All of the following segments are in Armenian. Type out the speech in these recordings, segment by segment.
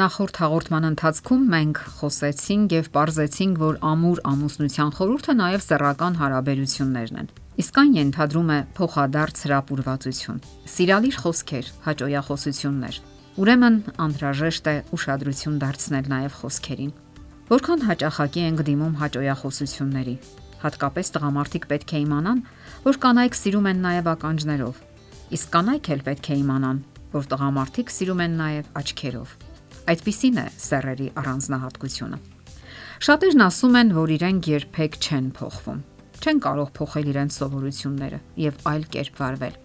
Նախորդ հաղորդման ընթացքում մենք խոսեցինք եւ ողջացինք, որ ամուր ամուսնության խորհուրդը նաեւ սեռական հարաբերություններն են։ Իսկ այն ենթադրում է փոխադարձ հրապուրվածություն, սիրալիր խոսքեր, հաճոյախոսություններ։ Ուրեմն անհրաժեշտ է ուշադրություն դարձնել նաեւ խոսքերին։ Որքան հաճախակի ենք դիմում հաճոյախոսությունների, հատկապես տղամարդիկ պետք է իմանան, որ կանայք սիրում են նաեւ ականջներով, իսկ կանայք էլ պետք է իմանան, որ տղամարդիկ սիրում են նաեւ աչքերով Այդպիսին է սեռերի առանձնահատկությունը։ Շատերն ասում են, որ իրենք երբեք չեն փոխվում։ Չեն կարող փոխել իրենց սովորությունները եւ այլ կերպ վարվել։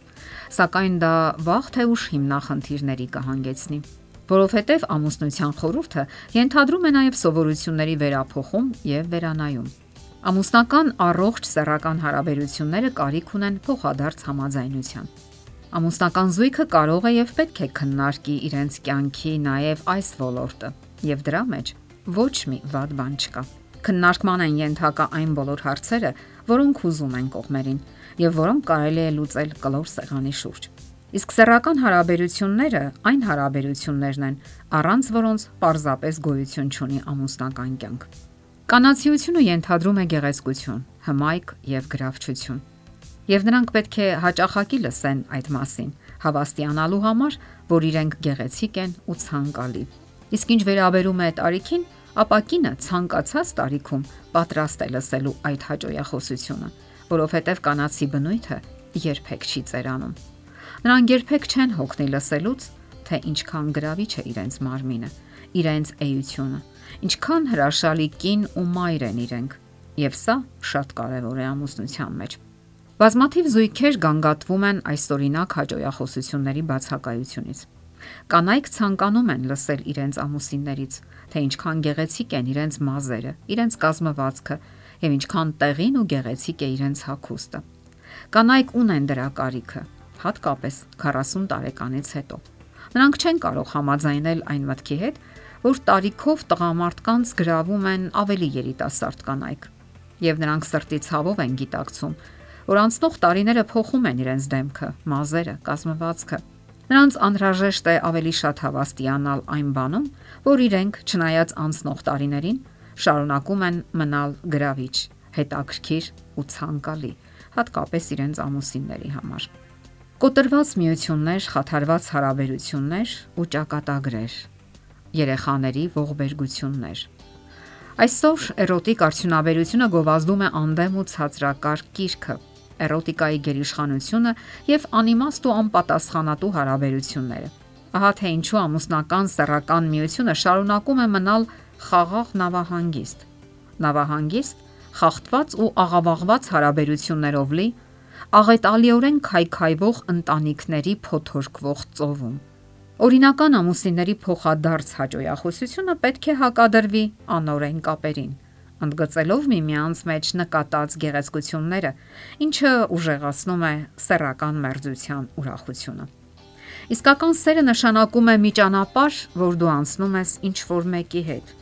Սակայն դա վաղ թե ուշ հիմնախնդիրների կհանգեցնի որովհետև ամուսնության խորհուրդը ենթադրում է նաև սովորությունների վերափոխում եւ վերանայում։ Ամուսնական առողջ սեռական հարաբերությունները կարիք ունեն փոխադարձ համաձայնության։ Ամուսնական զույգը կարող է եւ պետք է քննարկի իրենց կյանքի նաեւ այս ոլորտը, եւ դրա մեջ ոչ մի վատ բան չկա։ Քննարկման են ենթակա այն բոլոր հարցերը, որոնք ուզում են կողմերին եւ որոնք կարելի է լուծել կլոր սեղանի շուրջ։ Իսկ սեռական հարաբերությունները այն հարաբերություններն են, առանց որոնց պարզապես գոյություն չունի ամուսնական կյանք։ Կանացիությունը ենթադրում է գեղեցկություն, հմայք եւ գրավչություն եւ նրանք պետք է հաճախակի լսեն այդ մասին, հավաստիանալու համար, որ իրենք գեղեցիկ են ու ցանկալի։ Իսկ ինչ վերաբերում է տարիքին, ապա կինը ցանկացած տարիքում պատրաստ է լսելու այդ հաջողախոսությունը, որովհետև կանացի բնույթը երբեք չի ծերանում։ Նրանք երբեք չեն հոգնի լսելուց, թե ինչքան գրավիչ է իրենց մարմինը, իրենց էությունը, ինչքան հրաշալի կին ու մայր են իրենք։ Եվ սա շատ կարևոր է ամուսնության մեջ։ Բազմաթիվ զույգեր գանգատվում են այսօրինակ հաջողախոսությունների բացակայությունից։ Կանայք ցանկանում են լսել իրենց ամուսիններից, թե ինչքան գեղեցիկ են իրենց մազերը, իրենց կազմվածքը եւ ինչքան տեղին ու գեղեցիկ է իրենց հագուստը։ Կանայք ունեն դրա կարիքը, հատկապես 40 տարեկանից հետո։ Նրանք չեն կարող համաձայնել այն մտքի հետ, որ տարիքով տղամարդկանց գրավում են ավելի երիտասարդ կանայք, եւ նրանք սրտի ցավով են գիտակցում, որ անցնող տարիները փոխում են իրենց դեմքը, մազերը, կազմվածքը։ Նրանց անհրաժեշտ է ավելի շատ հավաստիանալ այն բանում, որ իրենք, չնայած անցնող տարիներին, շարունակում են մնալ գրավիչ, հետաքրքիր ու ցանկալի, հատկապես իրենց ամուսինների համար։ Կոտրված միություններ, խաթարված հարաբերություններ ու ճակատագրեր, երեխաների ողբերգություններ։ Այսօր էրոտիկ արդյունաբերությունը գովազդում է անդեմ ու ցածրակարգ կիրքը, էրոտիկայի գերիշխանությունը եւ անիմաստ ու անպատասխանատու հարաբերությունները։ Ահա թե ինչու ամուսնական սեռական միությունը շարունակում է մնալ խաղաղ նավահանգիստ։ Նավահանգիստ խախտված ու աղավաղված հարաբերություններով լի աղետալիորեն քայքայվող ընտանիքների փոթորկվող ծովում։ Օրինական ամուսինների փոխադարձ հաջողախոսությունը պետք է հակադրվի անօրեն կապերին ընդգծելով միմյանց մեջ նկատած գեղեցկությունները, ինչը ուժեղացնում է սեռական մերձության ուրախությունը։ Իսկական սերը նշանակում է մի ճանապարհ, որ դու անցնում ես ինչ որ մեկի հետ։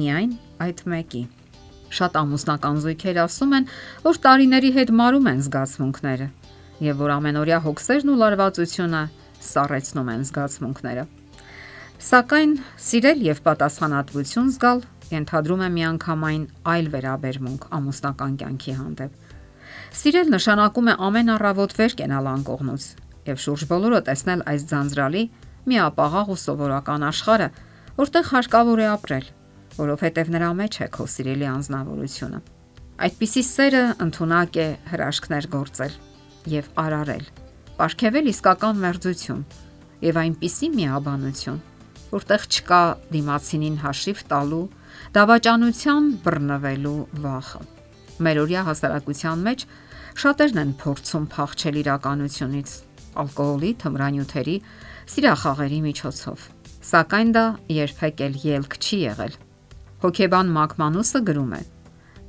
Միայն այդ մեկի։ Շատ ամուսնական զույգեր ասում են, որ տարիների հետ մարում են զգացմունքները եւ որ ամենօրյա հոգսերն ու լարվածությունը սառեցնում են զգացմունքները։ Սակայն սիրել եւ պատասխանատվություն զգալ ենթադրում է միանգամայն այլ վերաբերմունք ամուսնական կյանքի հանդեպ։ Սիրել նշանակում է ամեն առավոտ վեր կենալ անկողնուց եւ շուրջ բոլորը տեսնել այս ձանձրալի միապաղաղ ու սովորական աշխարհը, որտեղ հարկավոր է ապրել, որովհետեւ նրա մեջ է քո սիրելի անznավորությունը։ Այդպիսի սերը ընդունակ է հրաշքներ գործել եւ արարել, ապարգևել իսկական մերձություն եւ այնպիսի միաբանություն, որտեղ չկա դիմացինին հաշիվ տալու դավաճանության բռնվելու վախը։ Մերօրյա հասարակության մեջ շատերն են փորձում փախչել իրականությունից ալկոհոլի, թմրանյութերի, սիրախաղերի միջոցով։ Սակայն դա երբեք էլ ելք չի եղել։ Հոկեբան Մակմանուսը գրում է.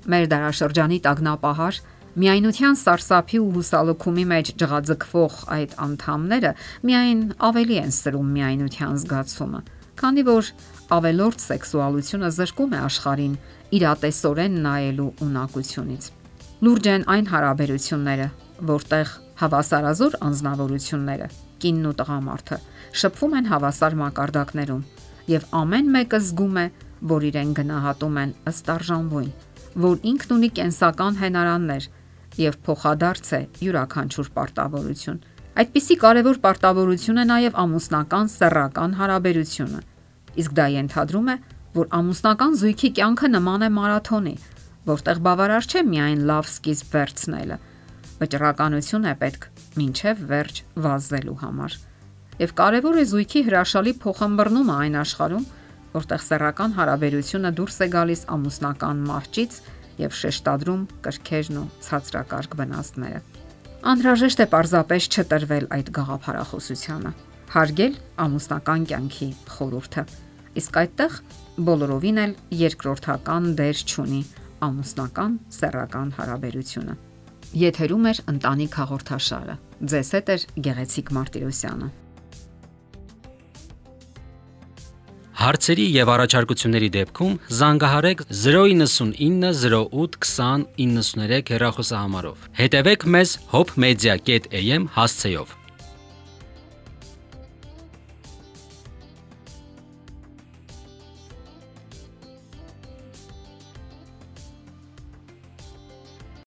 Մեր դարաշրջանի տագնապահար միայնության սարսափի ու հուսալքումի մեջ ջղաձգվող այդ անդամները միայն ավելի են սրում միայնության զգացումը, քանի որ ավելորդ սեքսուալությունը զրկում է աշխարհին իրատեսորեն նայելու ունակությունից։ Լուրջ են այն հարաբերությունները, որտեղ հավասարազոր անznավորությունները, կինն ու տղամարդը, շփվում են հավասար մակարդակներում եւ ամեն մեկը զգում է, որ իրեն գնահատում են ըստ արժանվույն, որ ինքն ունի կենսական հենարաններ եւ փոխադարձ է յուրաքանչյուր պարտավորություն։ Այդպիսի կարևոր պարտավորություն է նաև ամուսնական սեռական հարաբերությունը։ Իսկ դա ենթադրում է, որ ամուսնական զույգի կյանքը նման է մարաթոնի, որտեղ բավարար չէ միայն լավ սկիզբ վերցնելը։ Վճռականություն է պետք ինչև վերջ վազելու համար։ Եվ կարևոր է զույգի հրաշալի փոխհմբռնումը այն աշխարհում, որտեղ սեռական հարաբերությունը դուրս է գալիս ամուսնական մարճից եւ շեշտադրում կրքերն ու ցածրակարգ վնասները։ Անհրաժեշտ է պարզապես չտրվել այդ գաղափարախոսությանը, հարգել ամուսնական կյանքի խորհուրդը։ Իսկ այդտեղ բոլորովին էլ երկրորդական դեր չունի ամուսնական սեռական հարաբերությունը։ Եթերում է ընտանիք հաղորդաշարը։ Ձեզ հետ է Գեղեցիկ Մարտիրոսյանը։ Հարցերի եւ առաջարկությունների դեպքում զանգահարեք 099 08 20 93 հեռախոսահամարով։ Հետևեք մեզ hopmedia.am հասցեով։